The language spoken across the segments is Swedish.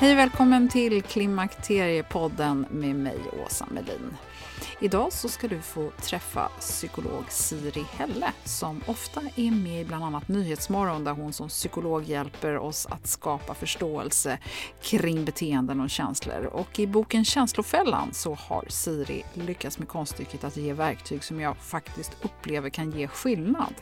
Hej och välkommen till Klimakteriepodden med mig, Åsa Melin. Idag så ska du få träffa psykolog Siri Helle som ofta är med i bland annat Nyhetsmorgon där hon som psykolog hjälper oss att skapa förståelse kring beteenden och känslor. Och i boken Känslofällan så har Siri lyckats med konststycket att ge verktyg som jag faktiskt upplever kan ge skillnad.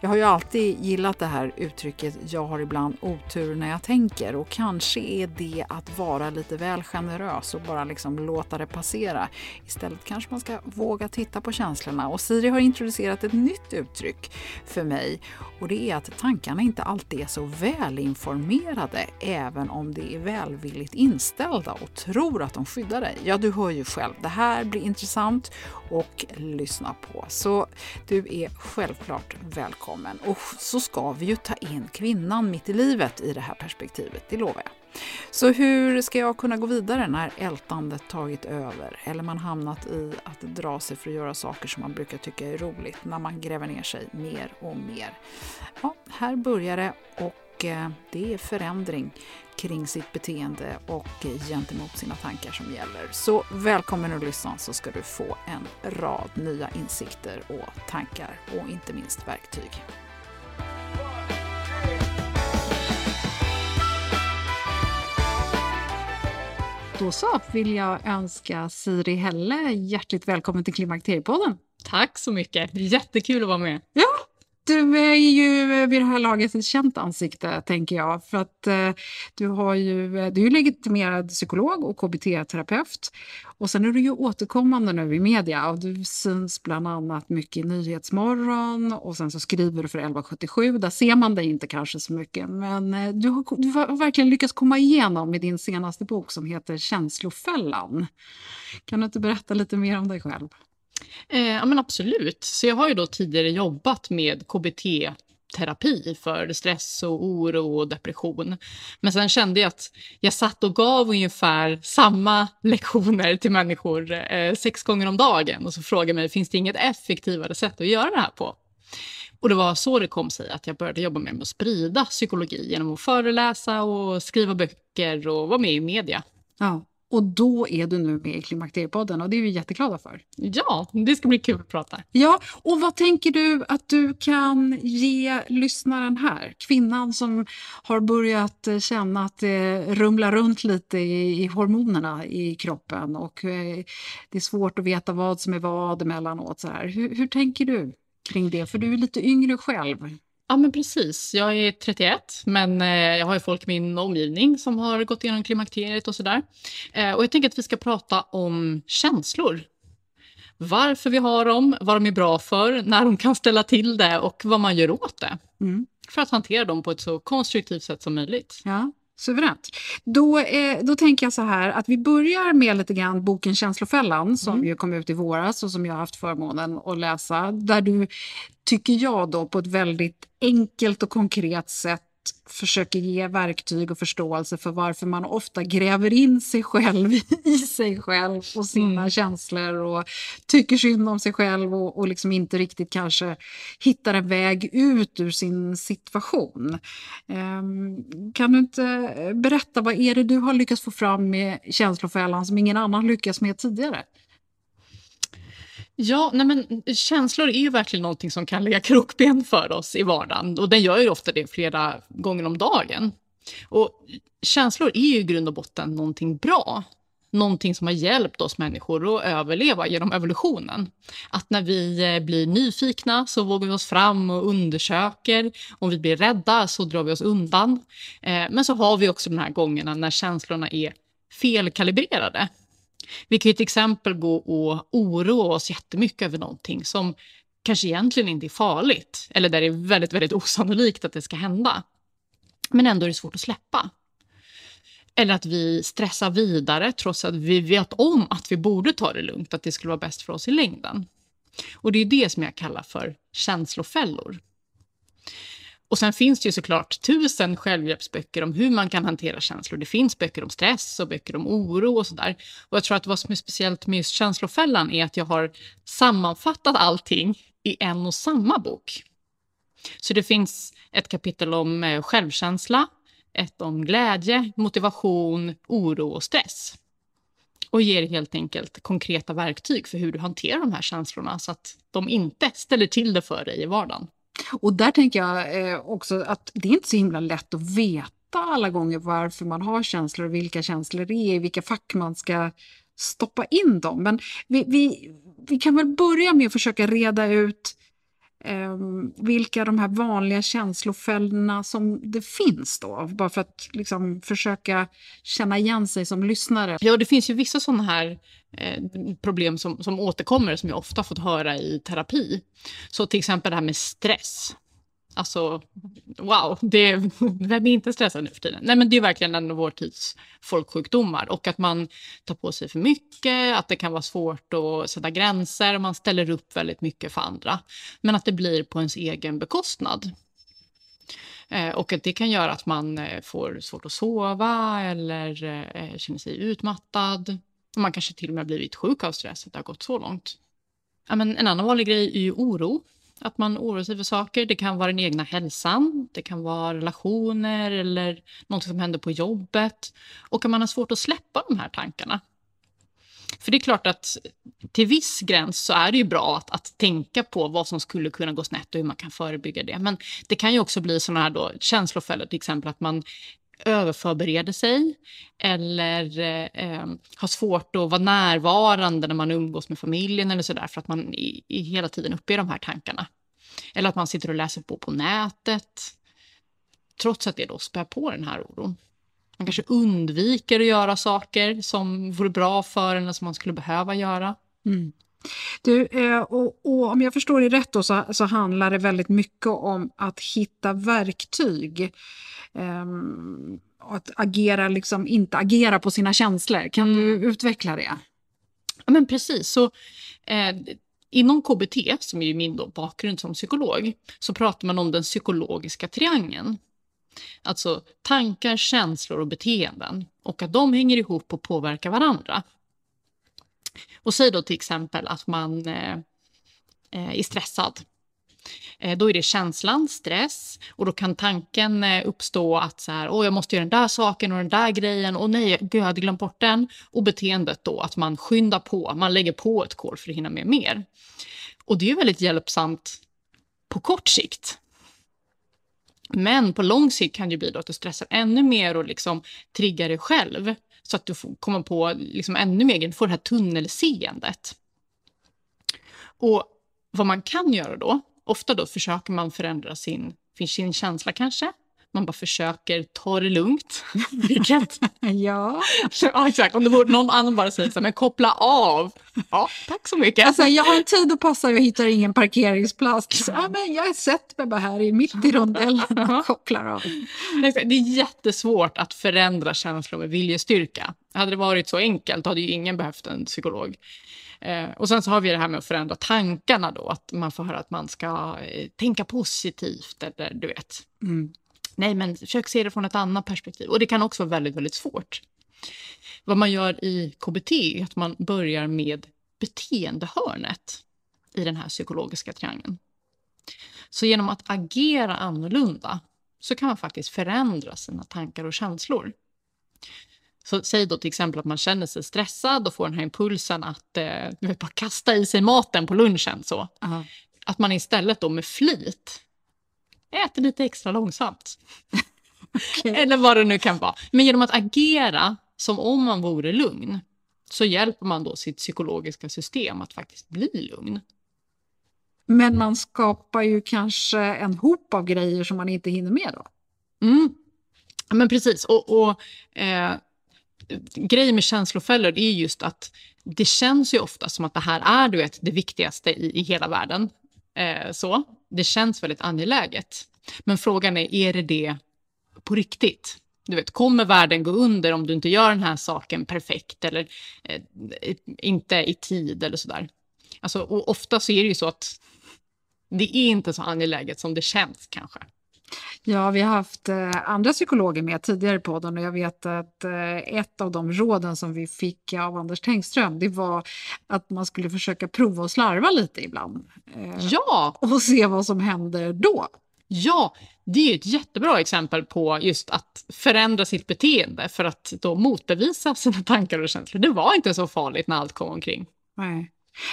Jag har ju alltid gillat det här uttrycket “jag har ibland otur när jag tänker” och kanske är det att vara lite väl generös och bara liksom låta det passera. Istället kanske man ska våga titta på känslorna. Och Siri har introducerat ett nytt uttryck för mig och det är att tankarna inte alltid är så välinformerade även om de är välvilligt inställda och tror att de skyddar dig. Ja, du hör ju själv. Det här blir intressant och lyssna på. Så du är självklart välkommen. Och så ska vi ju ta in kvinnan mitt i livet i det här perspektivet, det lovar jag. Så hur ska jag kunna gå vidare när ältandet tagit över eller man hamnat i att dra sig för att göra saker som man brukar tycka är roligt när man gräver ner sig mer och mer? Ja, här börjar det och eh, det är förändring kring sitt beteende och gentemot sina tankar som gäller. Så välkommen att lyssna så ska du få en rad nya insikter och tankar och inte minst verktyg. Då så vill jag önska Siri Helle hjärtligt välkommen till Klimakteriepodden. Tack så mycket. Jättekul att vara med. Ja, du är ju vid det här laget ett känt ansikte, tänker jag. För att eh, du, har ju, eh, du är legitimerad psykolog och KBT-terapeut. Och sen är du ju återkommande nu i media. Och du syns bland annat mycket i Nyhetsmorgon och sen så skriver du för 1177. Där ser man dig inte kanske så mycket. Men eh, du har, du har verkligen lyckats komma igenom med din senaste bok som heter Känslofällan. Kan du inte berätta lite mer om dig själv? Eh, ja, men absolut. Så jag har ju då tidigare jobbat med KBT terapi för stress och oro och depression. Men sen kände jag att jag satt och gav ungefär samma lektioner till människor eh, sex gånger om dagen och så frågade mig, finns det inget effektivare sätt att göra det här på? Och det var så det kom sig att jag började jobba med att sprida psykologi genom att föreläsa och skriva böcker och vara med i media. Ja. Och då är du nu med i Klimakteriepodden och det är vi jätteglada för. Ja, det ska bli kul att prata. Ja, och vad tänker du att du kan ge lyssnaren här? Kvinnan som har börjat känna att det rumlar runt lite i, i hormonerna i kroppen och eh, det är svårt att veta vad som är vad emellanåt. Så här. Hur, hur tänker du kring det? För du är lite yngre själv. Ja, men precis. Jag är 31, men eh, jag har ju folk i min omgivning som har gått igenom klimakteriet och sådär. Eh, och jag tänker att vi ska prata om känslor. Varför vi har dem, vad de är bra för, när de kan ställa till det och vad man gör åt det. Mm. För att hantera dem på ett så konstruktivt sätt som möjligt. Ja. Suveränt. Då, eh, då tänker jag så här att vi börjar med lite grann boken Känslofällan som mm. ju kom ut i våras och som jag har haft förmånen att läsa. Där du, tycker jag då, på ett väldigt enkelt och konkret sätt försöker ge verktyg och förståelse för varför man ofta gräver in sig själv i sig själv och sina mm. känslor och tycker synd om sig själv och, och liksom inte riktigt kanske hittar en väg ut ur sin situation. Um, kan du inte berätta, vad är det du har lyckats få fram med känslofällan som ingen annan lyckats med tidigare? Ja, nej men känslor är ju verkligen någonting som kan lägga krokben för oss i vardagen och den gör ju ofta det flera gånger om dagen. Och känslor är ju i grund och botten någonting bra. Någonting som har hjälpt oss människor att överleva genom evolutionen. Att när vi eh, blir nyfikna så vågar vi oss fram och undersöker. Om vi blir rädda så drar vi oss undan. Eh, men så har vi också de här gångerna när känslorna är felkalibrerade vi kan ju till exempel gå och oroa oss jättemycket över någonting som kanske egentligen inte är farligt eller där det är väldigt, väldigt osannolikt att det ska hända. Men ändå är det svårt att släppa. Eller att vi stressar vidare trots att vi vet om att vi borde ta det lugnt, att det skulle vara bäst för oss i längden. Och det är det som jag kallar för känslofällor. Och sen finns det ju såklart tusen självhjälpsböcker om hur man kan hantera känslor. Det finns böcker om stress och böcker om oro och sådär. Och jag tror att vad som är speciellt med just känslofällan är att jag har sammanfattat allting i en och samma bok. Så det finns ett kapitel om eh, självkänsla, ett om glädje, motivation, oro och stress. Och ger helt enkelt konkreta verktyg för hur du hanterar de här känslorna så att de inte ställer till det för dig i vardagen. Och där tänker jag eh, också att det är inte så himla lätt att veta alla gånger varför man har känslor och vilka känslor det är, i vilka fack man ska stoppa in dem. Men vi, vi, vi kan väl börja med att försöka reda ut eh, vilka de här vanliga känslofällorna som det finns då. Bara för att liksom försöka känna igen sig som lyssnare. Ja, det finns ju vissa sådana här eh, problem som, som återkommer som jag ofta fått höra i terapi. Så till exempel det här med stress. Alltså, wow, det, vem är inte stressad nu för tiden? Nej, men det är verkligen en av vår tids folksjukdomar. Och att man tar på sig för mycket, att det kan vara svårt att sätta gränser, man ställer upp väldigt mycket för andra. Men att det blir på ens egen bekostnad. Eh, och att det kan göra att man eh, får svårt att sova eller eh, känner sig utmattad. Man kanske till och med har blivit sjuk av stress, att det har gått så långt. Ja, men en annan vanlig grej är ju oro att man oroar sig för saker. Det kan vara den egna hälsan, det kan vara relationer eller något som händer på jobbet. Och att man har svårt att släppa de här tankarna. För det är klart att till viss gräns så är det ju bra att, att tänka på vad som skulle kunna gå snett och hur man kan förebygga det. Men det kan ju också bli sådana här då känslofällor, till exempel att man överförbereder sig eller eh, eh, har svårt att vara närvarande när man umgås med familjen eller sådär för att man i, i hela tiden uppe i de här tankarna. Eller att man sitter och läser på på nätet trots att det då spär på den här oron. Man kanske undviker att göra saker som vore bra för en eller som man skulle behöva göra. Mm. Du, eh, och, och, om jag förstår det rätt då, så, så handlar det väldigt mycket om att hitta verktyg Um, att agera, liksom, inte agera på sina känslor. Kan du mm. utveckla det? Ja, men precis. Så, eh, inom KBT, som är min bakgrund som psykolog, så pratar man om den psykologiska triangeln. Alltså tankar, känslor och beteenden. Och att de hänger ihop och påverkar varandra. Och säg då till exempel att man eh, eh, är stressad Eh, då är det känslan, stress och då kan tanken eh, uppstå att så här, Åh, jag måste göra den där saken och den där grejen och nej, gud, jag hade glömt bort den. Och beteendet då att man skyndar på, man lägger på ett kol för att hinna med mer. Och det är väldigt hjälpsamt på kort sikt. Men på lång sikt kan det bli då att du stressar ännu mer och liksom triggar dig själv så att du får komma på liksom ännu mer, du får det här tunnelseendet. Och vad man kan göra då, ofta då försöker man förändra sin, sin känsla kanske. Man bara försöker ta det lugnt. Vilket... ja. ja, exakt. Om det vore någon annan bara säger så här, men koppla av. Ja, tack så mycket. Alltså, jag har en tid att passa och jag hittar ingen parkeringsplats. Ja, men jag sätter mig bara här mitt i rondellen och kopplar av. Det är jättesvårt att förändra känslor med viljestyrka. Hade det varit så enkelt hade ju ingen behövt en psykolog. Eh, och sen så har vi det här med att förändra tankarna då, att man får höra att man ska eh, tänka positivt eller du vet. Mm. Nej, men försök se det från ett annat perspektiv. Och det kan också vara väldigt, väldigt svårt. Vad man gör i KBT är att man börjar med beteendehörnet i den här psykologiska triangeln. Så genom att agera annorlunda så kan man faktiskt förändra sina tankar och känslor. Så säg då till exempel att man känner sig stressad och får den här impulsen att eh, bara kasta i sig maten på lunchen. Så. Aha. Att man istället då med flit äter lite extra långsamt. Eller vad det nu kan vara. Men genom att agera som om man vore lugn så hjälper man då sitt psykologiska system att faktiskt bli lugn. Men man skapar ju kanske en hop av grejer som man inte hinner med då? Mm. Men precis. Och, och eh, grejen med känslofällor är just att det känns ju ofta som att det här är du vet, det viktigaste i, i hela världen. Eh, så. Det känns väldigt angeläget. Men frågan är, är det det på riktigt? Du vet, kommer världen gå under om du inte gör den här saken perfekt eller eh, inte i tid eller sådär? Alltså, och ofta så är det ju så att det är inte så angeläget som det känns kanske. Ja, vi har haft eh, andra psykologer med tidigare på podden och jag vet att eh, ett av de råden som vi fick av Anders Tengström det var att man skulle försöka prova och slarva lite ibland. Eh, Ja, och se vad som händer då. ja, det är ett jättebra exempel på just att förändra sitt beteende för att då motbevisa sina tankar och känslor. Det var inte så farligt när allt kom omkring. Nej.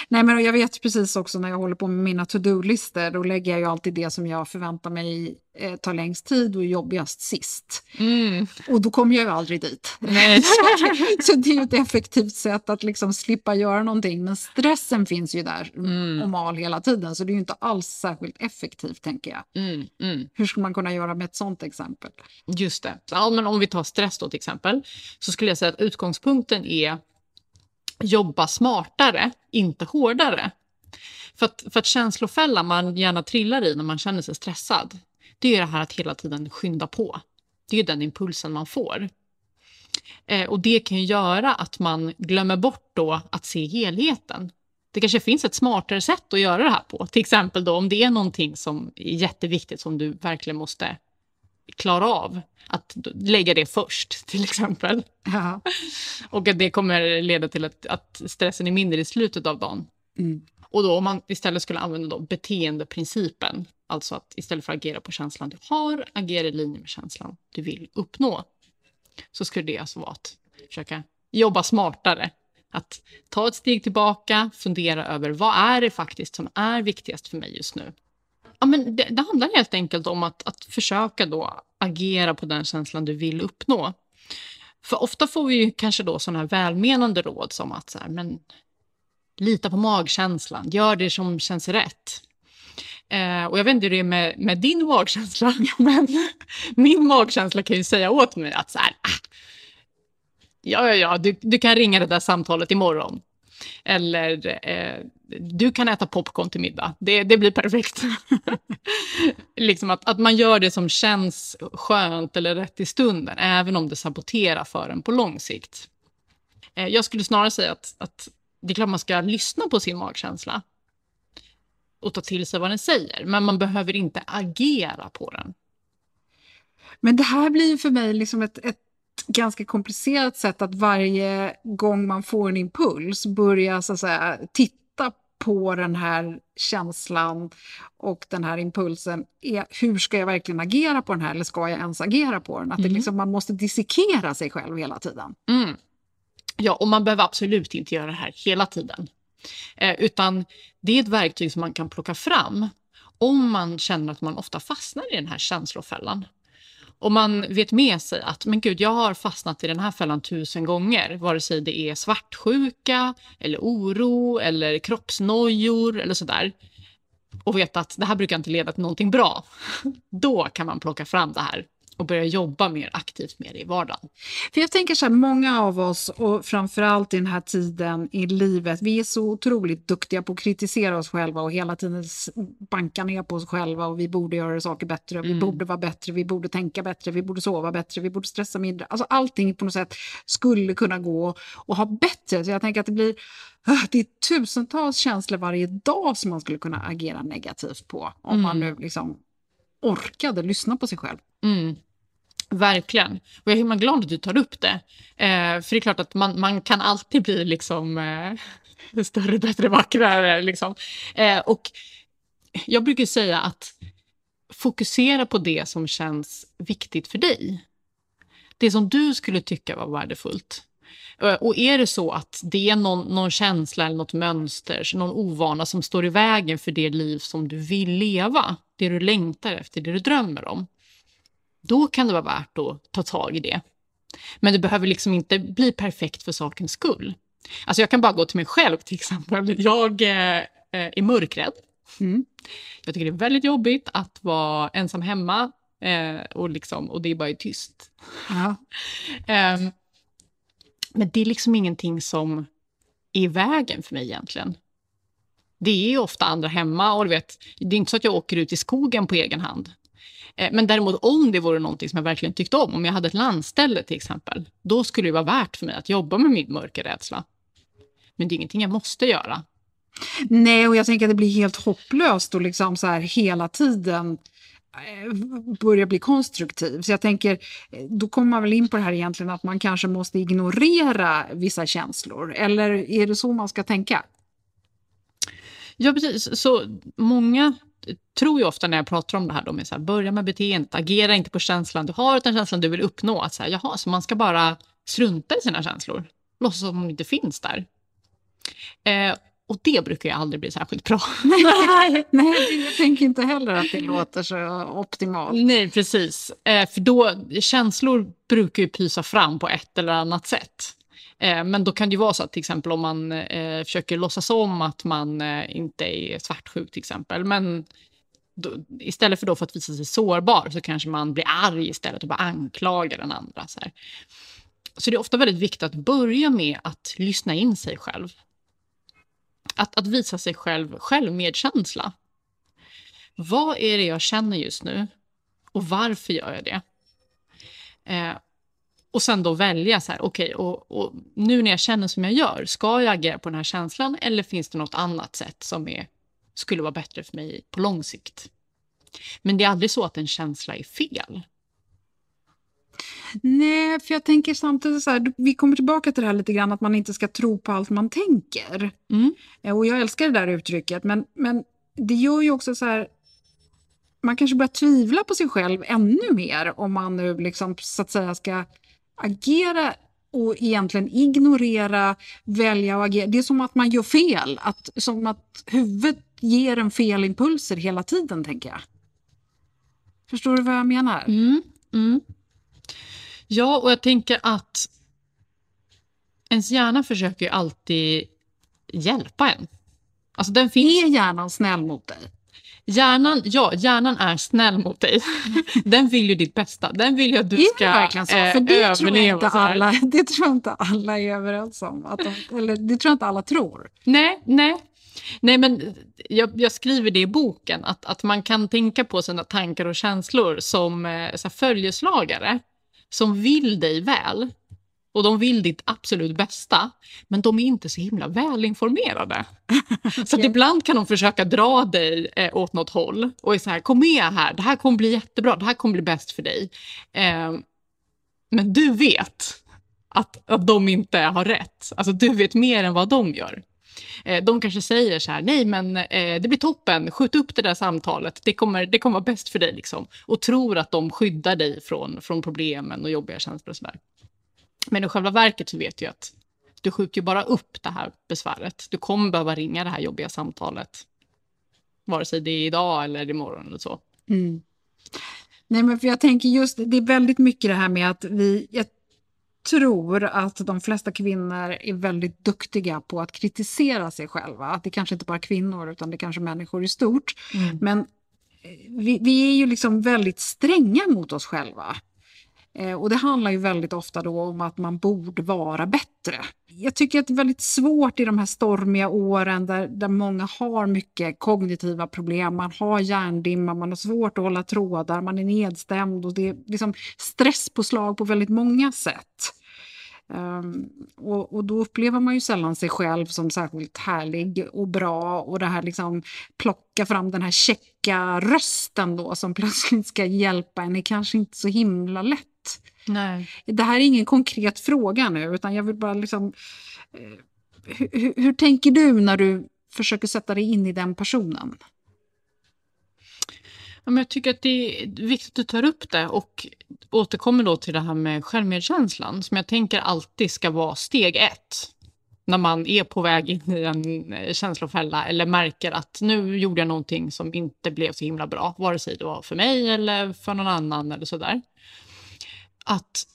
Nej, men jag vet precis också när jag håller på med mina to-do-listor, då lägger jag ju alltid det som jag förväntar mig eh, tar längst tid och är jobbigast sist. Mm. Och då kommer jag ju aldrig dit. Så det är ju ett effektivt sätt att liksom slippa göra någonting. Men stressen finns ju där Mm. och mal hela tiden, så det är ju inte alls särskilt effektivt, tänker jag. Mm, mm. Hur skulle man kunna göra med ett sånt exempel? Just det. Ja, men om vi tar stress då till exempel, så skulle jag säga att utgångspunkten är jobba smartare, inte hårdare. För att, för att känslofällan man gärna trillar i när man känner sig stressad, det är det här att hela tiden skynda på. Det är den impulsen man får. Eh, och det kan ju göra att man glömmer bort då att se helheten. Det kanske finns ett smartare sätt att göra det här på. Till exempel då om det är någonting som är jätteviktigt som du verkligen måste klara av. Att lägga det först till exempel. Ja. Och att det kommer leda till att, att stressen är mindre i slutet av dagen. Mm. Och då om man istället skulle använda då beteendeprincipen, alltså att istället för att agera på känslan du har, agera i linje med känslan du vill uppnå. Så skulle det alltså vara att försöka jobba smartare. Att ta ett steg tillbaka, fundera över vad är det faktiskt som är viktigast för mig just nu. Ja, men det, det handlar helt enkelt om att, att försöka då agera på den känslan du vill uppnå. För ofta får vi ju kanske då sådana här välmenande råd som att så här, men lita på magkänslan, gör det som känns rätt. Eh, och jag vet inte hur det är med, med din magkänsla, men min magkänsla kan ju säga åt mig att så här, ah, ja, ja, ja, du, du kan ringa det där samtalet imorgon. Eller eh, du kan äta popcorn till middag, det, det blir perfekt. liksom att, att man gör det som känns skönt eller rätt i stunden, även om det saboterar för en på lång sikt. Eh, jag skulle snarare säga att, att det är klart man ska lyssna på sin magkänsla och ta till sig vad den säger, men man behöver inte agera på den. Men det här blir för mig liksom ett, ett ganska komplicerat sätt att varje gång man får en impuls börja så att säga, titta på den här känslan och den här impulsen. Är, hur ska jag verkligen agera på den här eller ska jag ens agera på den? Att det Mm. liksom, man måste dissekera sig själv hela tiden. Mm. Ja, och man behöver absolut inte göra det här hela tiden. Eh, utan det är ett verktyg som man kan plocka fram om man känner att man ofta fastnar i den här känslofällan. Och man vet med sig att men gud, jag har fastnat i den här fällan tusen gånger, vare sig det är svartsjuka, eller oro, eller kroppsnojor eller sådär. Och vet att det här brukar inte leda till någonting bra. Då kan man plocka fram det här och börja jobba mer aktivt med det i vardagen. För jag tänker så här, många av oss och framförallt i den här tiden i livet, vi är så otroligt duktiga på att kritisera oss själva och hela tiden banka ner på oss själva och vi borde göra saker bättre, vi Mm. borde vara bättre, vi borde tänka bättre, vi borde sova bättre, vi borde stressa mindre. Alltså allting på något sätt skulle kunna gå och ha bättre. Så jag tänker att det blir ah, det är tusentals känslor varje dag som man skulle kunna agera negativt på om man nu liksom orkade lyssna på sig själv. Mm. Verkligen. Och jag är himla glad att du tar upp det. Eh, för det är klart att man, man kan alltid bli liksom eh, större, bättre, vackrare. Liksom. Eh, och jag brukar säga att fokusera på det som känns viktigt för dig. Det som du skulle tycka var värdefullt. Eh, och är det så att det är någon, någon känsla eller något mönster, någon ovana som står i vägen för det liv som du vill leva, det du längtar efter, det du drömmer om, då kan det vara värt att ta tag i det. Men det behöver liksom inte bli perfekt för sakens skull. Alltså jag kan bara gå till mig själv till exempel. Jag eh, är mörkrädd. Mm. Jag tycker det är väldigt jobbigt att vara ensam hemma eh, och, liksom, och det bara är tyst. Ja. um, men det är liksom ingenting som är i vägen för mig egentligen. Det är ju ofta andra hemma och du vet, det är inte så att jag åker ut i skogen på egen hand. Eh, men däremot om det vore någonting som jag verkligen tyckte om, om jag hade ett landställe till exempel, då skulle det vara värt för mig att jobba med min mörkerrädsla. Men det är ingenting jag måste göra. Nej, och jag tänker att det blir helt hopplöst och liksom så här hela tiden Eh, börja bli konstruktiv. Så jag tänker, eh, då kommer man väl in på det här egentligen att man kanske måste ignorera vissa känslor. Eller är det så man ska tänka? Ja, precis. Så många tror ju ofta när jag pratar om det här, de är så här, börja med beteendet, agera inte på känslan du har utan känslan du vill uppnå. Att så här, jaha, så man ska bara strunta i sina känslor, låtsas som de inte finns där. Eh, och det brukar ju aldrig bli särskilt bra. nej, nej, jag tänker inte heller att det låter så optimalt. Nej, precis. Eh, för då, känslor brukar ju pysa fram på ett eller annat sätt. Eh, men då kan det ju vara så att till exempel om man eh, försöker låtsas om att man inte är svartsjuk till exempel, men då, istället för då för att visa sig sårbar så kanske man blir arg istället och bara anklagar den andra. Så, här. så det är ofta väldigt viktigt att börja med att lyssna in sig själv. Att, att visa sig själv självmedkänsla. Vad är det jag känner just nu? Och varför gör jag det? Eh, och sen då välja så här, okej, okay, och, och, nu när jag känner som jag gör, ska jag agera på den här känslan eller finns det något annat sätt som är, skulle vara bättre för mig på lång sikt? Men det är aldrig så att en känsla är fel. Nej, för jag tänker samtidigt så här, vi kommer tillbaka till det här lite grann att man inte ska tro på allt man tänker. Mm. Eh, och jag älskar det där uttrycket, men, men det gör ju också så här, man kanske börjar tvivla på sig själv ännu mer om man nu liksom så att säga ska agera och egentligen ignorera, välja och agera. Det är som att man gör fel, att, som att huvudet ger en fel impulser hela tiden, tänker jag. Förstår du vad jag menar? Mm, mm. Ja, och jag tänker att ens hjärna försöker alltid hjälpa en. Alltså den finns... Är hjärnan snäll mot dig? Hjärnan, ja, hjärnan är snäll mot dig. Den vill ju ditt bästa. Den vill ju att du ska är verkligen så? För det överleva. Tror inte alla, det tror inte alla är överens om. Att de, eller det tror jag inte alla tror. Nej, nej. Nej, men jag, jag, skriver det i boken, att, att man kan tänka på sina tankar och känslor som eh, så följeslagare som vill dig väl och de vill ditt absolut bästa, men de är inte så himla välinformerade. okay. Så ibland kan de försöka dra dig eh, åt något håll och är så här, kom med här, det här kommer bli jättebra, det här kommer bli bäst för dig. Eh, men du vet att, att de inte har rätt. Alltså du vet mer än vad de gör. Eh, de kanske säger så här, nej men eh, det blir toppen, skjut upp det där samtalet, det kommer, det kommer vara bäst för dig. Liksom. Och tror att de skyddar dig från, från problemen och jobbiga känslor och sådär. Men i själva verket så vet du att du skjuter ju bara upp det här besväret. Du kommer behöva ringa det här jobbiga samtalet. Vare sig det är idag eller imorgon eller så. Mm. Nej, men för jag tänker just det är väldigt mycket det här med att vi, jag tror att de flesta kvinnor är väldigt duktiga på att kritisera sig själva. Att det kanske inte bara är kvinnor utan det är kanske människor i stort. Mm. Men eh, vi, vi, är ju liksom väldigt stränga mot oss själva. Eh, och det handlar ju väldigt ofta då om att man borde vara bättre. Jag tycker att det är väldigt svårt i de här stormiga åren där, där många har mycket kognitiva problem. Man har hjärndimma, man har svårt att hålla trådar, man är nedstämd och det är liksom stresspåslag på väldigt många sätt. Um, och, och, då upplever man ju sällan sig själv som särskilt härlig och bra och det här liksom plocka fram den här checka rösten då som plötsligt ska hjälpa en är kanske inte så himla lätt. Nej. Det här är ingen konkret fråga nu utan jag vill bara liksom eh, hur, hur tänker du när du försöker sätta dig in i den personen? Jag tycker att det är viktigt att du tar upp det och återkommer då till det här med självmedkänslan som jag tänker alltid ska vara steg ett när man är på väg in i en eh, känslofälla eller märker att nu gjorde jag någonting som inte blev så himla bra, vare sig det var för mig eller för någon annan eller sådär. Att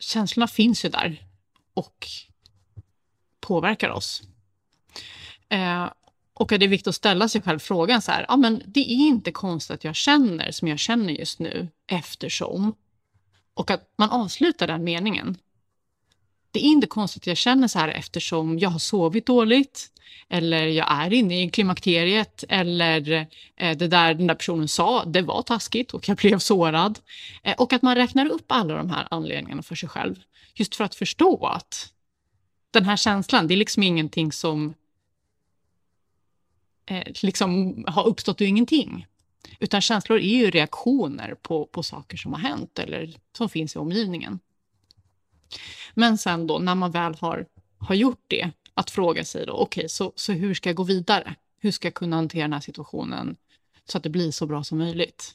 känslorna finns ju där och påverkar oss. Eh, och att det är viktigt att ställa sig själv frågan så här, ja men det är inte konstigt att jag känner som jag känner just nu eftersom. Och att man avslutar den meningen. Det är inte konstigt att jag känner så här eftersom jag har sovit dåligt eller jag är inne i klimakteriet eller eh, det där den där personen sa, det var taskigt och jag blev sårad. Eh, och att man räknar upp alla de här anledningarna för sig själv. Just för att förstå att den här känslan, det är liksom ingenting som eh, liksom har uppstått ur ingenting. Utan känslor är ju reaktioner på, på saker som har hänt eller som finns i omgivningen. Men sen då när man väl har, har gjort det, att fråga sig då, okej, okay, så, så hur ska jag gå vidare? Hur ska jag kunna hantera den här situationen så att det blir så bra som möjligt?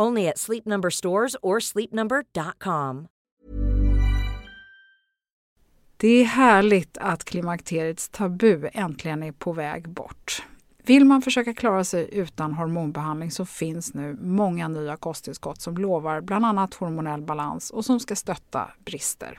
Only at Sleep Number stores or sleepnumber.com. Det är härligt att klimakteriets tabu äntligen är på väg bort. Vill man försöka klara sig utan hormonbehandling så finns nu många nya kosttillskott som lovar bland annat hormonell balans och som ska stötta brister.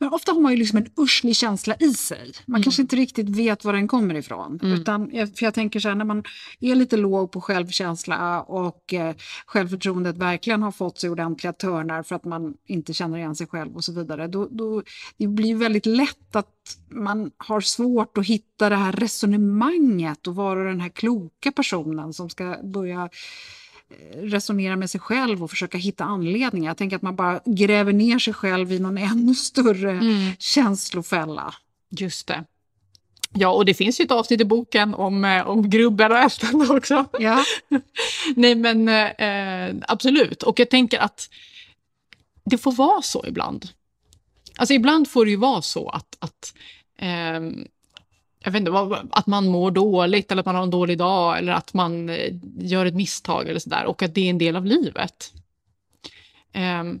Men ofta har man ju liksom en urslig känsla i sig. Man mm. kanske inte riktigt vet var den kommer ifrån. Mm. Utan, för jag tänker så här, när man är lite låg på självkänsla och eh, självförtroendet verkligen har fått sig ordentliga törnar för att man inte känner igen sig själv och så vidare. Då, då, det blir väldigt lätt att man har svårt att hitta det här resonemanget och vara den här kloka personen som ska börja resonera med sig själv och försöka hitta anledningar. Jag tänker att man bara gräver ner sig själv i någon ännu större mm. känslofälla. Just det. Ja, och det finns ju ett avsnitt i boken om, eh, om grubben och ältande också. Ja. Nej, men eh, absolut. Och jag tänker att det får vara så ibland. Alltså ibland får det ju vara så att, att eh, jag vet inte, att man mår dåligt eller att man har en dålig dag eller att man eh, gör ett misstag eller sådär och att det är en del av livet. Um,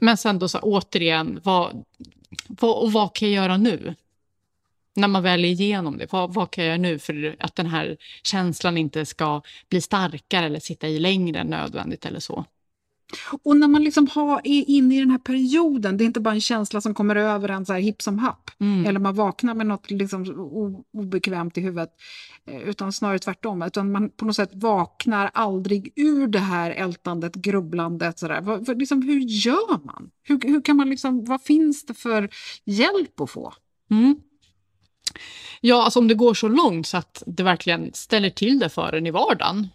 men sen då så återigen, vad, vad, och vad kan jag göra nu? När man väl är igenom det, vad, vad kan jag göra nu för att den här känslan inte ska bli starkare eller sitta i längre än nödvändigt eller så? Och när man liksom har, är inne i den här perioden, det är inte bara en känsla som kommer över en så här hipp som happ, Mm. eller man vaknar med något liksom obekvämt i huvudet, eh, utan snarare tvärtom. Utan man på något sätt vaknar aldrig ur det här ältandet, grubblandet. Så där. Vad, vad, liksom, hur gör man? Hur, hur kan man liksom, vad finns det för hjälp att få? Mm. Ja, alltså om det går så långt så att det verkligen ställer till det för en i vardagen.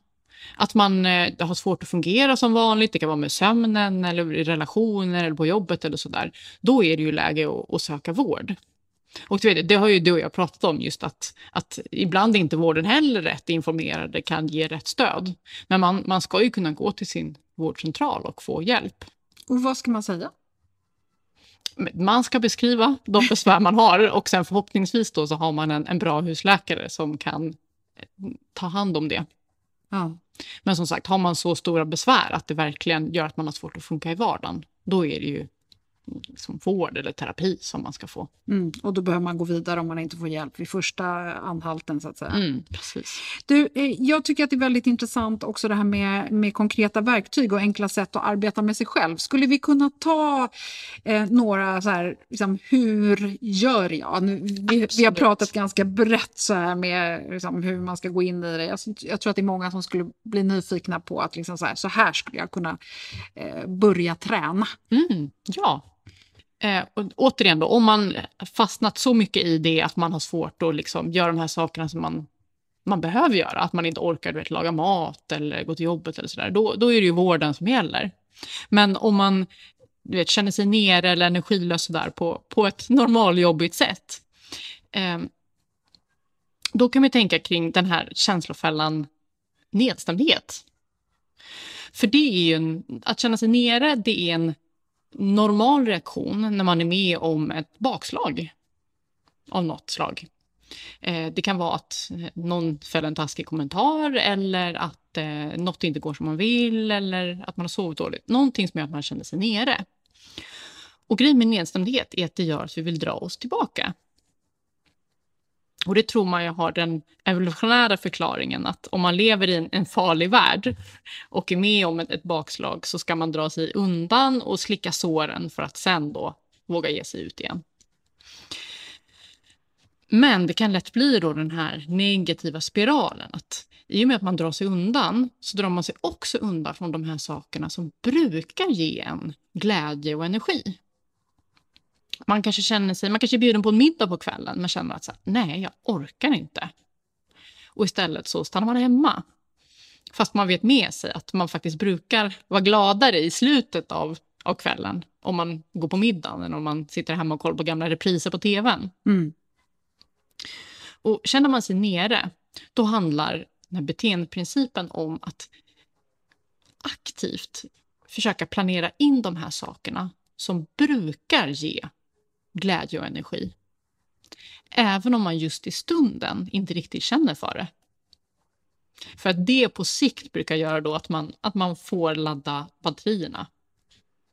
Att man eh, har svårt att fungera som vanligt, det kan vara med sömnen eller i relationer eller på jobbet eller sådär. Då är det ju läge att, att söka vård. Och du vet, det har ju du och jag pratat om just att, att ibland är inte vården heller rätt informerade kan ge rätt stöd. Men man, man ska ju kunna gå till sin vårdcentral och få hjälp. Och vad ska man säga? Man ska beskriva de besvär man har och sen förhoppningsvis då så har man en, en bra husläkare som kan eh, ta hand om det. Ja. Men som sagt, har man så stora besvär att det verkligen gör att man har svårt att funka i vardagen, då är det ju liksom vård eller terapi som man ska få. Mm. Och då behöver man gå vidare om man inte får hjälp vid första anhalten så att säga. Mm, precis. Du, eh, jag tycker att det är väldigt intressant också det här med, med konkreta verktyg och enkla sätt att arbeta med sig själv. Skulle vi kunna ta eh, några så här, liksom, hur gör jag? Nu, vi, vi har pratat ganska brett så här med liksom, hur man ska gå in i det. Jag, jag tror att det är många som skulle bli nyfikna på att liksom, så, här, så här skulle jag kunna eh, börja träna. Mm, ja. Eh, och återigen då, om man fastnat så mycket i det att man har svårt att liksom göra de här sakerna som man, man behöver göra, att man inte orkar vet, laga mat eller gå till jobbet eller sådär, då, då är det ju vården som gäller. Men om man du vet, känner sig nere eller energilös sådär på, på ett normaljobbigt sätt, eh, då kan vi tänka kring den här känslofällan nedstämdhet. För det är ju en, att känna sig nere, det är en normal reaktion när man är med om ett bakslag av något slag. Eh, det kan vara att någon fäller en taskig kommentar eller att eh, något inte går som man vill eller att man har sovit dåligt. Någonting som gör att man känner sig nere. Och grejen med nedstämdhet är att det gör att vi vill dra oss tillbaka. Och det tror man ju har den evolutionära förklaringen att om man lever i en, en farlig värld och är med om ett, ett bakslag så ska man dra sig undan och slicka såren för att sen då våga ge sig ut igen. Men det kan lätt bli då den här negativa spiralen att i och med att man drar sig undan så drar man sig också undan från de här sakerna som brukar ge en glädje och energi. Man kanske känner sig, man kanske är bjuden på en middag på kvällen men känner att så här, nej, jag orkar inte. Och istället så stannar man hemma. Fast man vet med sig att man faktiskt brukar vara gladare i slutet av, av kvällen om man går på middagen än om man sitter hemma och kollar på gamla repriser på tvn. Mm. Och känner man sig nere, då handlar den här beteendeprincipen om att aktivt försöka planera in de här sakerna som brukar ge glädje och energi. Även om man just i stunden inte riktigt känner för det. För att det på sikt brukar göra då att man, att man får ladda batterierna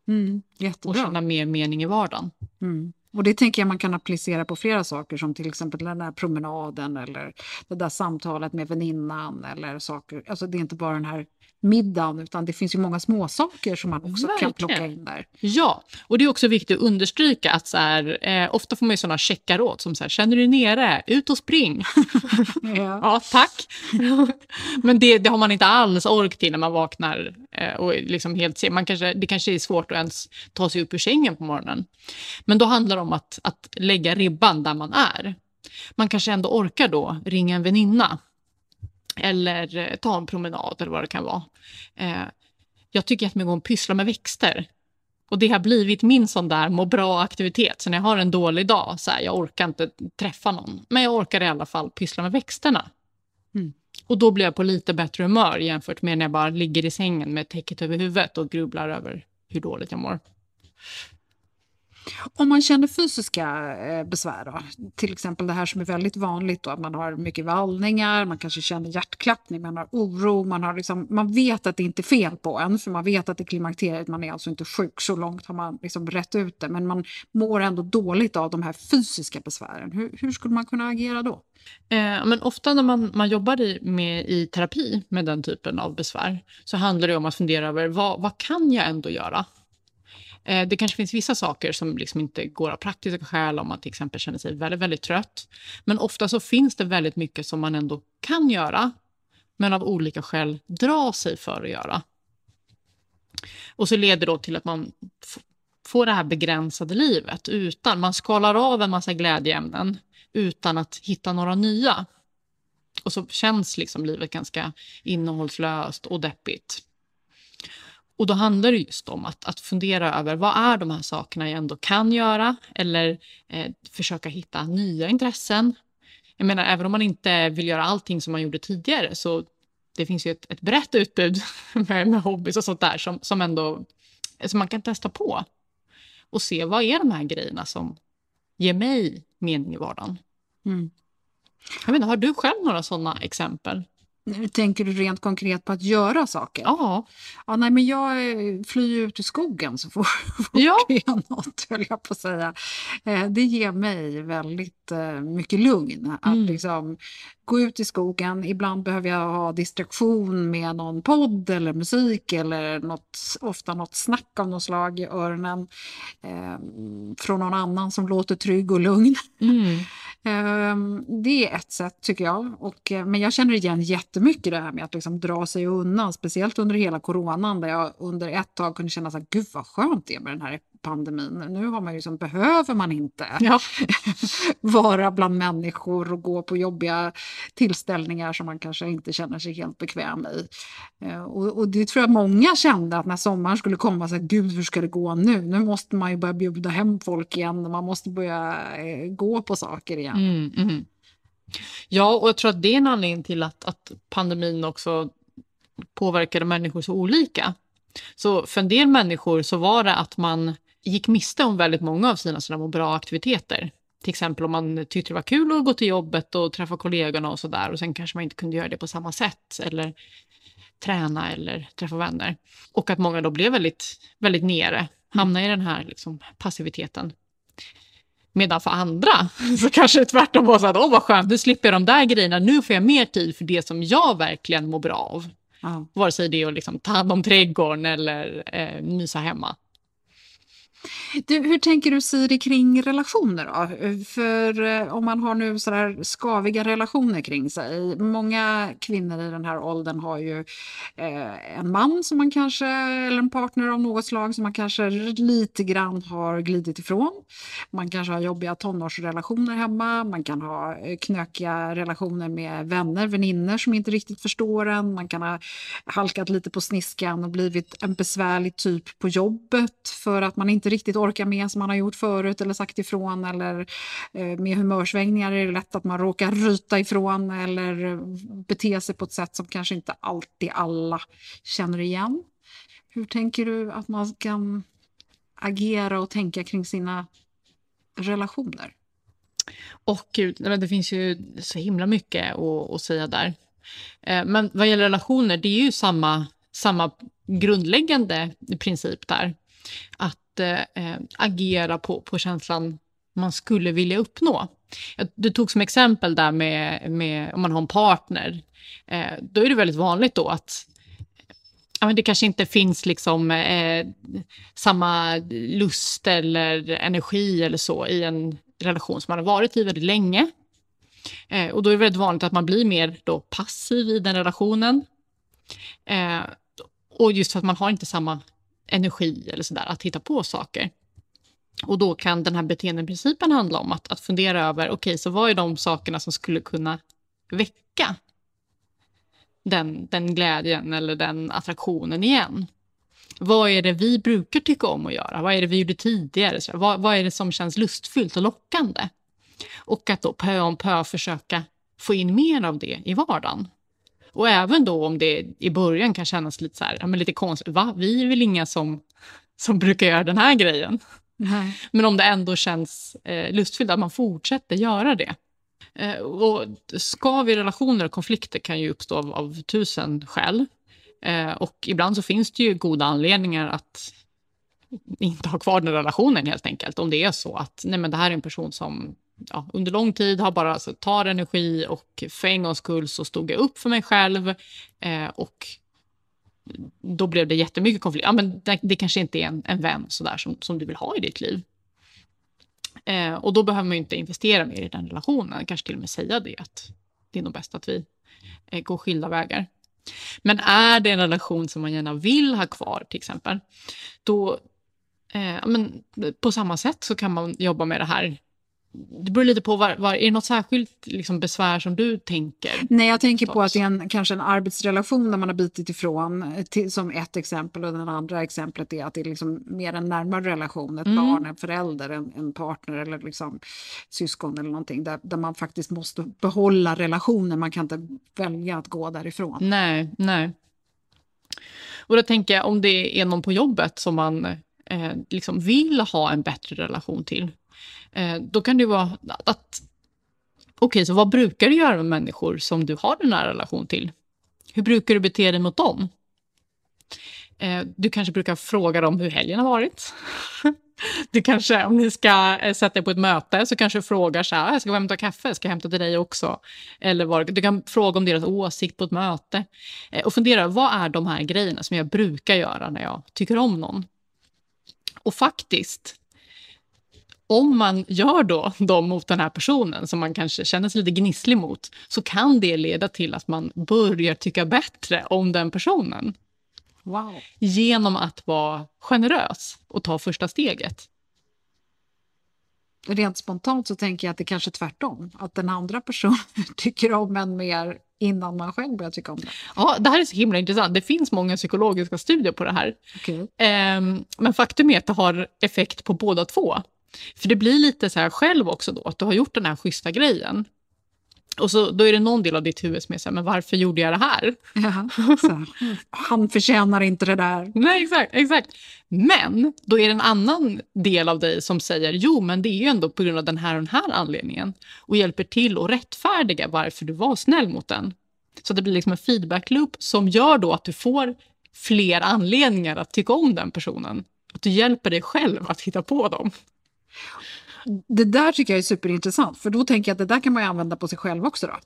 Mm. och känna mer mening i vardagen. Mm. Och det tänker jag man kan applicera på flera saker som till exempel den där promenaden eller det där samtalet med väninnan eller saker. Alltså det är inte bara den här middagen utan det finns ju många små saker som man också kan Verkligen. plocka in där. Ja, och det är också viktigt att understryka att så här, eh, ofta får man ju sådana checkaråd som så här, känner du nere, ut och spring. Ja. Ja, tack. Men det, det har man inte alls ork till när man vaknar Eh, och liksom helt se. Man kanske, det kanske är svårt att ens ta sig upp ur sängen på morgonen. Men då handlar det om att, att lägga ribban där man är. Man kanske ändå orkar då ringa en väninna eller eh, ta en promenad eller vad det kan vara. Eh, jag tycker att man går och pysslar med växter. Och det har blivit min sån där må bra-aktivitet. Så när jag har en dålig dag, så här, jag orkar inte träffa någon. Men jag orkar i alla fall pyssla med växterna. Och då blir jag på lite bättre humör jämfört med när jag bara ligger i sängen med täcket över huvudet och grubblar över hur dåligt jag mår. Om man känner fysiska eh, besvär, då, till exempel det här som är väldigt vanligt, då, att man har mycket vallningar, man kanske känner hjärtklappning, man har oro, man, har liksom, man vet att det inte är fel på en, för man vet att det är klimakteriet man är alltså inte sjuk, så långt har man liksom rätt ut det, men man mår ändå dåligt av de här fysiska besvären. Hur, hur skulle man kunna agera då? Eh, men ofta när man, man jobbar i, med, i terapi med den typen av besvär så handlar det om att fundera över vad, vad kan jag ändå göra? Eh, det kanske finns vissa saker som liksom inte går av praktiska skäl, om man till exempel känner sig väldigt, väldigt trött. Men ofta så finns det väldigt mycket som man ändå kan göra, men av olika skäl drar sig för att göra. Och så leder det till att man får det här begränsade livet utan, man skalar av en massa glädjeämnen utan att hitta några nya. Och så känns liksom livet ganska innehållslöst och deppigt. Och då handlar det just om att, att fundera över vad är de här sakerna jag ändå kan göra eller eh, försöka hitta nya intressen. Jag menar, även om man inte vill göra allting som man gjorde tidigare så det finns ju ett, ett brett utbud med, med hobbys och sånt där som, som ändå som man kan testa på och se vad är de här grejerna som ger mig mening i vardagen. Mm. Jag menar, har du själv några sådana exempel? Tänker du rent konkret på att göra saker? Ja. ja nej, men jag eh, flyr ut i skogen så fort, ja. det är något, höll jag på att säga. Eh, det ger mig väldigt eh, mycket lugn. Att mm. liksom gå ut i skogen. Ibland behöver jag ha distraktion med någon podd eller musik eller något, ofta något snack av något slag i öronen eh, från någon annan som låter trygg och lugn. Mm. eh, det är ett sätt tycker jag. Och, eh, men jag känner igen jättemycket det här med att liksom dra sig undan, speciellt under hela coronan där jag under ett tag kunde känna så här, gud vad skönt det är med den här pandemin. Nu har man liksom, behöver man inte ja. vara bland människor och gå på jobbiga tillställningar som man kanske inte känner sig helt bekväm i. Eh, och, och det tror jag många kände att när sommaren skulle komma, så här, gud hur ska det gå nu? Nu måste man ju börja bjuda hem folk igen man måste börja eh, gå på saker igen. Mm, mm. Ja, och jag tror att det är en anledning till att, att pandemin också påverkade människor så olika. Så för en del människor så var det att man gick miste om väldigt många av sina sådana bra aktiviteter. Till exempel om man tyckte det var kul att gå till jobbet och träffa kollegorna och sådär och sen kanske man inte kunde göra det på samma sätt eller träna eller träffa vänner. Och att många då blev väldigt, väldigt nere, hamnade i den här liksom, passiviteten. Medan för andra så kanske det tvärtom var så att åh vad skönt, nu slipper jag de där grejerna, nu får jag mer tid för det som jag verkligen mår bra av. Ja. Vare sig det är att liksom ta hand om trädgården eller eh, mysa hemma. Du, hur tänker du Siri kring relationer då? För eh, om man har nu sådär skaviga relationer kring sig. Många kvinnor i den här åldern har ju eh, en man som man kanske, eller en partner av något slag som man kanske lite grann har glidit ifrån. Man kanske har jobbiga tonårsrelationer hemma, man kan ha eh, knökiga relationer med vänner, väninnor som inte riktigt förstår en. Man kan ha halkat lite på sniskan och blivit en besvärlig typ på jobbet för att man inte riktigt orkar med som man har gjort förut eller sagt ifrån eller eh, med humörsvängningar är det lätt att man råkar ryta ifrån eller eh, bete sig på ett sätt som kanske inte alltid alla känner igen. Hur tänker du att man kan agera och tänka kring sina relationer? Och gud, det finns ju så himla mycket att, att säga där. Eh, men vad gäller relationer, det är ju samma, samma grundläggande princip där. Att eh, agera på, på känslan man skulle vilja uppnå. Du tog som exempel där med, med om man har en partner. Eh, då är det väldigt vanligt då att ja, men det kanske inte finns liksom, eh, samma lust eller energi eller så i en relation som man har varit i väldigt länge. Eh, och då är det väldigt vanligt att man blir mer då passiv i den relationen. Eh, och just för att man har inte samma energi eller sådär, att hitta på saker. Och då kan den här beteendeprincipen handla om att, att fundera över, okej, okay, så vad är de sakerna som skulle kunna väcka den, den glädjen eller den attraktionen igen? Vad är det vi brukar tycka om att göra? Vad är det vi gjorde tidigare? Så vad, vad är det som känns lustfyllt och lockande? Och att då pö om pö försöka få in mer av det i vardagen. Och även då om det i början kan kännas lite så här, ja, men lite konstigt, va? Vi är väl inga som, som brukar göra den här grejen? Nej. Men om det ändå känns eh, lustfyllt, att man fortsätter göra det. Eh, och skav i relationer och konflikter kan ju uppstå av, av tusen skäl. Eh, och ibland så finns det ju goda anledningar att inte ha kvar den relationen helt enkelt. Om det är så att nej men det här är en person som ja, under lång tid har bara alltså, tar energi och för en gångs skull så stod jag upp för mig själv eh, och då blev det jättemycket konflikt. Ja, men det, det kanske inte är en, en vän sådär som, som du vill ha i ditt liv. Eh, och då behöver man inte investera mer i den relationen, kanske till och med säga det att det är nog bäst att vi eh, går skilda vägar. Men är det en relation som man gärna vill ha kvar till exempel, då eh, men på samma sätt så kan man jobba med det här det beror lite på, var, var, är det något särskilt liksom, besvär som du tänker? Nej, jag tänker på att det är en, kanske en arbetsrelation där man har bitit ifrån, eh, till, som ett exempel. Och det andra exemplet är att det är liksom mer en närmare relation, ett mm. barn, en förälder, en, en, partner eller liksom syskon eller någonting. Där, där man faktiskt måste behålla relationen, man kan inte välja att gå därifrån. Nej, nej. Och då tänker jag om det är någon på jobbet som man eh, liksom vill ha en bättre relation till Eh, då kan det vara att... Okej, okay, så vad brukar du göra med människor som du har en nära relation till? Hur brukar du bete dig mot dem? Eh, du kanske brukar fråga dem hur helgen har varit. Du kanske, om ni ska eh, sätta er på ett möte, så kanske du frågar så här, ah, jag ska hämta kaffe, ska jag hämta till dig också? Eller var, du kan fråga om deras åsikt på ett möte. Och fundera, vad är de här grejerna som jag brukar göra när jag tycker om någon? Och faktiskt, om man gör då dem mot den här personen som man kanske känner sig lite gnisslig mot så kan det leda till att man börjar tycka bättre om den personen. Wow. Genom att vara generös och ta första steget. Rent spontant så tänker jag att det kanske är tvärtom. Att den andra personen tycker om en mer innan man själv börjar tycka om det. Ja, det här är så himla intressant. Det finns många psykologiska studier på det här. Okay. Ehm, men faktum är att det har effekt på båda två. För det blir lite så här själv också då, att du har gjort den här schyssta grejen. Och så, då är det någon del av ditt huvud som är så här, men varför gjorde jag det här? Ja, så, han förtjänar inte det där. Nej, exakt, exakt. Men då är det en annan del av dig som säger, jo, men det är ju ändå på grund av den här och den här anledningen. Och hjälper till att rättfärdiga varför du var snäll mot den. Så det blir liksom en feedback loop som gör då att du får fler anledningar att tycka om den personen. Att du hjälper dig själv att hitta på dem. Det där tycker jag är superintressant, för då tänker jag att det där kan man ju använda på sig själv också då.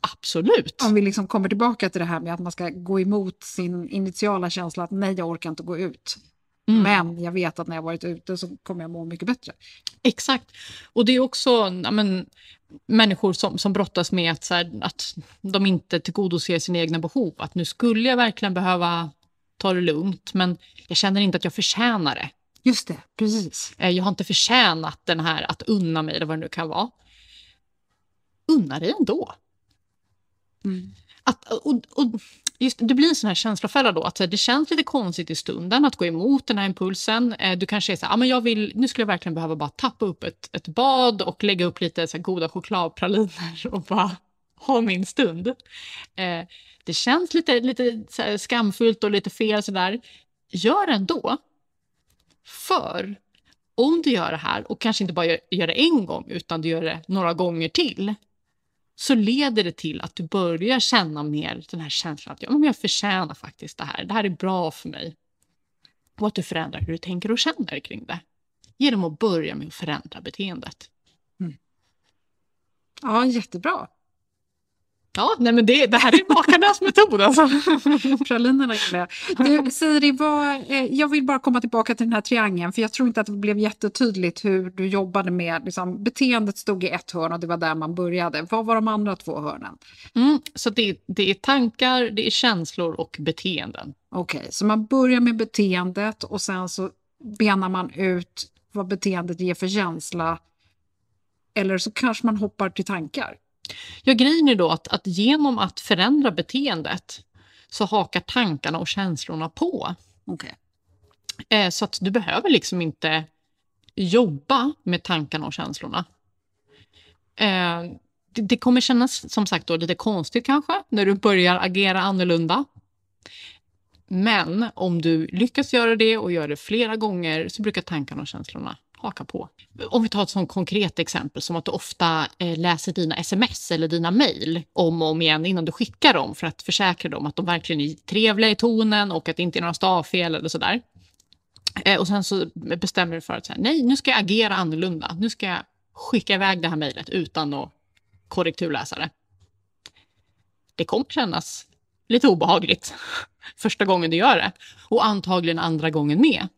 Absolut. Om vi liksom kommer tillbaka till det här med att man ska gå emot sin initiala känsla att nej, jag orkar inte gå ut. Mm. Men jag vet att när jag varit ute så kommer jag må mycket bättre. Exakt. Och det är också men, människor som, som brottas med att, så här, att de inte tillgodoser sina egna behov. Att nu skulle jag verkligen behöva ta det lugnt, men jag känner inte att jag förtjänar det. Just det, precis. Eh, jag har inte förtjänat den här att unna mig, eller vad det nu kan vara. Unna dig ändå. Mm. Att, och, och just, det blir en sån här känslofälla då, att det känns lite konstigt i stunden att gå emot den här impulsen. Eh, du kanske är så här, ah, men jag vill, nu skulle jag verkligen behöva bara tappa upp ett, ett bad och lägga upp lite så goda chokladpraliner och bara ha min stund. Eh, det känns lite, lite skamfullt och lite fel sådär. Gör ändå. För om du gör det här och kanske inte bara gör, gör det en gång utan du gör det några gånger till så leder det till att du börjar känna mer den här känslan att ja, men jag förtjänar faktiskt det här. Det här är bra för mig. Och att du förändrar hur du tänker och känner kring det. Genom att börja med att förändra beteendet. Mm. Ja, jättebra. Ja, nej men det, det här är makarnas metod alltså. Pralinerna gillar jag. Du, Siri, vad, eh, jag vill bara komma tillbaka till den här triangeln för jag tror inte att det blev jättetydligt hur du jobbade med, liksom, beteendet stod i ett hörn och det var där man började. Vad var de andra två hörnen? Mm, så det, det är tankar, det är känslor och beteenden. Okej, okay, så man börjar med beteendet och sen så benar man ut vad beteendet ger för känsla. Eller så kanske man hoppar till tankar. Ja, grejen är då att, att genom att förändra beteendet så hakar tankarna och känslorna på. Okay. Eh, så att du behöver liksom inte jobba med tankarna och känslorna. Eh, det, det, kommer kännas som sagt då lite konstigt kanske när du börjar agera annorlunda. Men om du lyckas göra det och gör det flera gånger så brukar tankarna och känslorna haka på. Om vi tar ett sånt konkret exempel som att du ofta eh, läser dina sms eller dina mejl om och om igen innan du skickar dem för att försäkra dem att de verkligen är trevliga i tonen och att det inte är några stavfel eller sådär. Eh, och sen så bestämmer du för att säga, nej, nu ska jag agera annorlunda. Nu ska jag skicka iväg det här mejlet utan att korrekturläsa det. Det kommer kännas lite obehagligt första gången du gör det och antagligen andra gången med.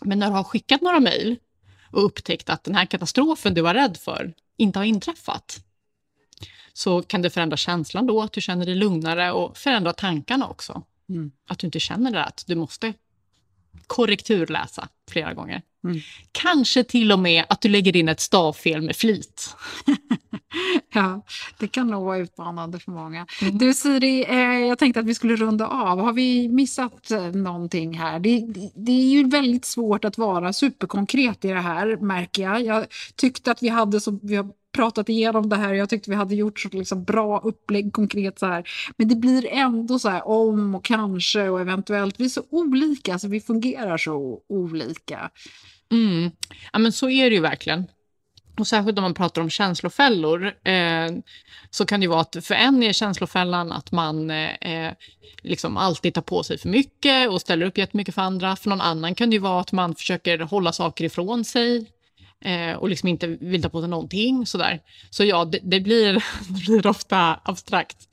Men när du har skickat några mejl och upptäckt att den här katastrofen du var rädd för inte har inträffat så kan det förändra känslan då, att du känner dig lugnare och förändra tankarna också. Mm. Att du inte känner det att du måste korrekturläsa flera gånger. Mm. Kanske till och med att du lägger in ett stavfel med flit. ja, det kan nog vara utmanande för många. Mm. Du Siri, eh, jag tänkte att vi skulle runda av. Har vi missat eh, någonting här? Det, det, det, är ju väldigt svårt att vara superkonkret i det här, märker jag. Jag tyckte att vi hade så, vi har pratat igenom det här. Jag tyckte vi hade gjort så liksom bra upplägg konkret så här. Men det blir ändå så här om och kanske och eventuellt. Vi är så olika, så vi fungerar så olika. Mm. Ja, men så är det ju verkligen. Och särskilt om man pratar om känslofällor eh, så kan det vara att för en är känslofällan att man eh, liksom alltid tar på sig för mycket och ställer upp jättemycket för andra. För någon annan kan det vara att man försöker hålla saker ifrån sig eh, och liksom inte vill ta på sig någonting. Sådär. Så ja, det, det, blir, det blir ofta abstrakt.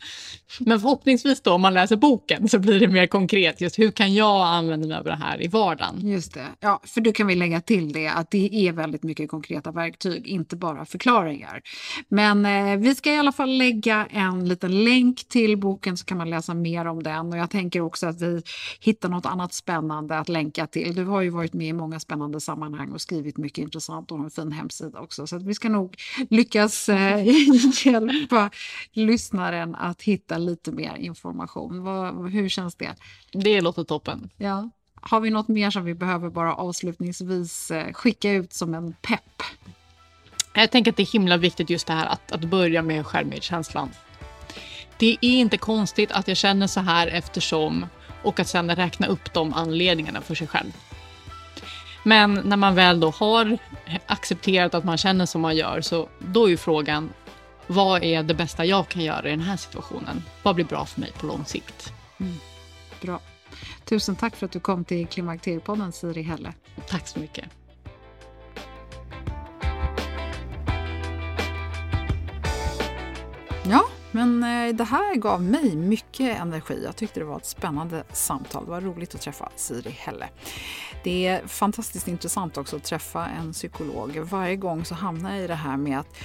Men förhoppningsvis då, om man läser boken så blir det mer konkret. Just hur kan jag använda mig av det här i vardagen? Just det. Ja, för du kan vi lägga till det att det är väldigt mycket konkreta verktyg, inte bara förklaringar. Men eh, vi ska i alla fall lägga en liten länk till boken så kan man läsa mer om den. Och jag tänker också att vi hittar något annat spännande att länka till. Du har ju varit med i många spännande sammanhang och skrivit mycket intressant en fin hemsida också. Så vi ska nog lyckas eh, hjälpa lyssnaren att hitta lite mer information. Vad, hur känns det? Det låter toppen. Ja. Har vi något mer som vi behöver bara avslutningsvis eh, skicka ut som en pepp? Jag tänker att det är himla viktigt just det här att, att börja med självmedkänslan. Det är inte konstigt att jag känner så här eftersom och att sen räkna upp de anledningarna för sig själv. Men när man väl då har accepterat att man känner som man gör, så då är ju frågan vad är det bästa jag kan göra i den här situationen? Vad blir bra för mig på lång sikt? Mm. Bra. Tusen tack för att du kom till Klimakteriepodden, Siri Helle. Tack så mycket. Ja, men eh, det här gav mig mycket energi. Jag tyckte det var ett spännande samtal. Det var roligt att träffa Siri Helle. Det är fantastiskt intressant också att träffa en psykolog. Varje gång så hamnar jag i det här med att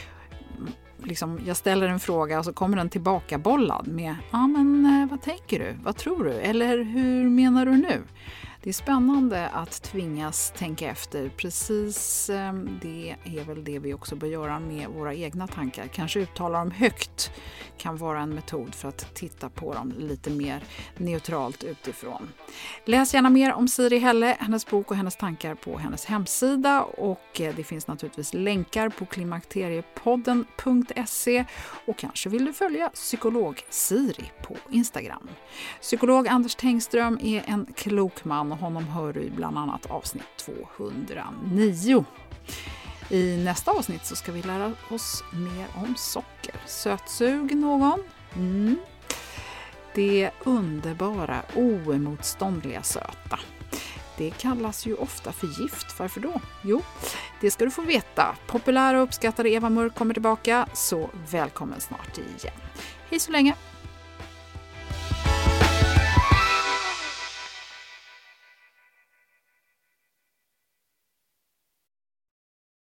mm, liksom, jag ställer en fråga och så kommer den tillbaka bollad med ja men eh, vad tänker du, vad tror du eller hur menar du nu? Det är spännande att tvingas tänka efter. Precis ehm, det är väl det vi också bör göra med våra egna tankar. Kanske uttala dem högt kan vara en metod för att titta på dem lite mer neutralt utifrån. Läs gärna mer om Siri Helle, hennes bok och hennes tankar på hennes hemsida och eh, det finns naturligtvis länkar på klimakteriepodden.se och kanske vill du följa psykolog Siri på Instagram. Psykolog Anders Tengström är en klok man och honom hör du i bland annat avsnitt 209. I nästa avsnitt så ska vi lära oss mer om socker. Sötsug någon? Mm. Det underbara, oemotståndliga söta. Det kallas ju ofta för gift. Varför då? Jo, det ska du få veta. Populära och uppskattade Eva Mörk kommer tillbaka, så välkommen snart igen. Hej så länge!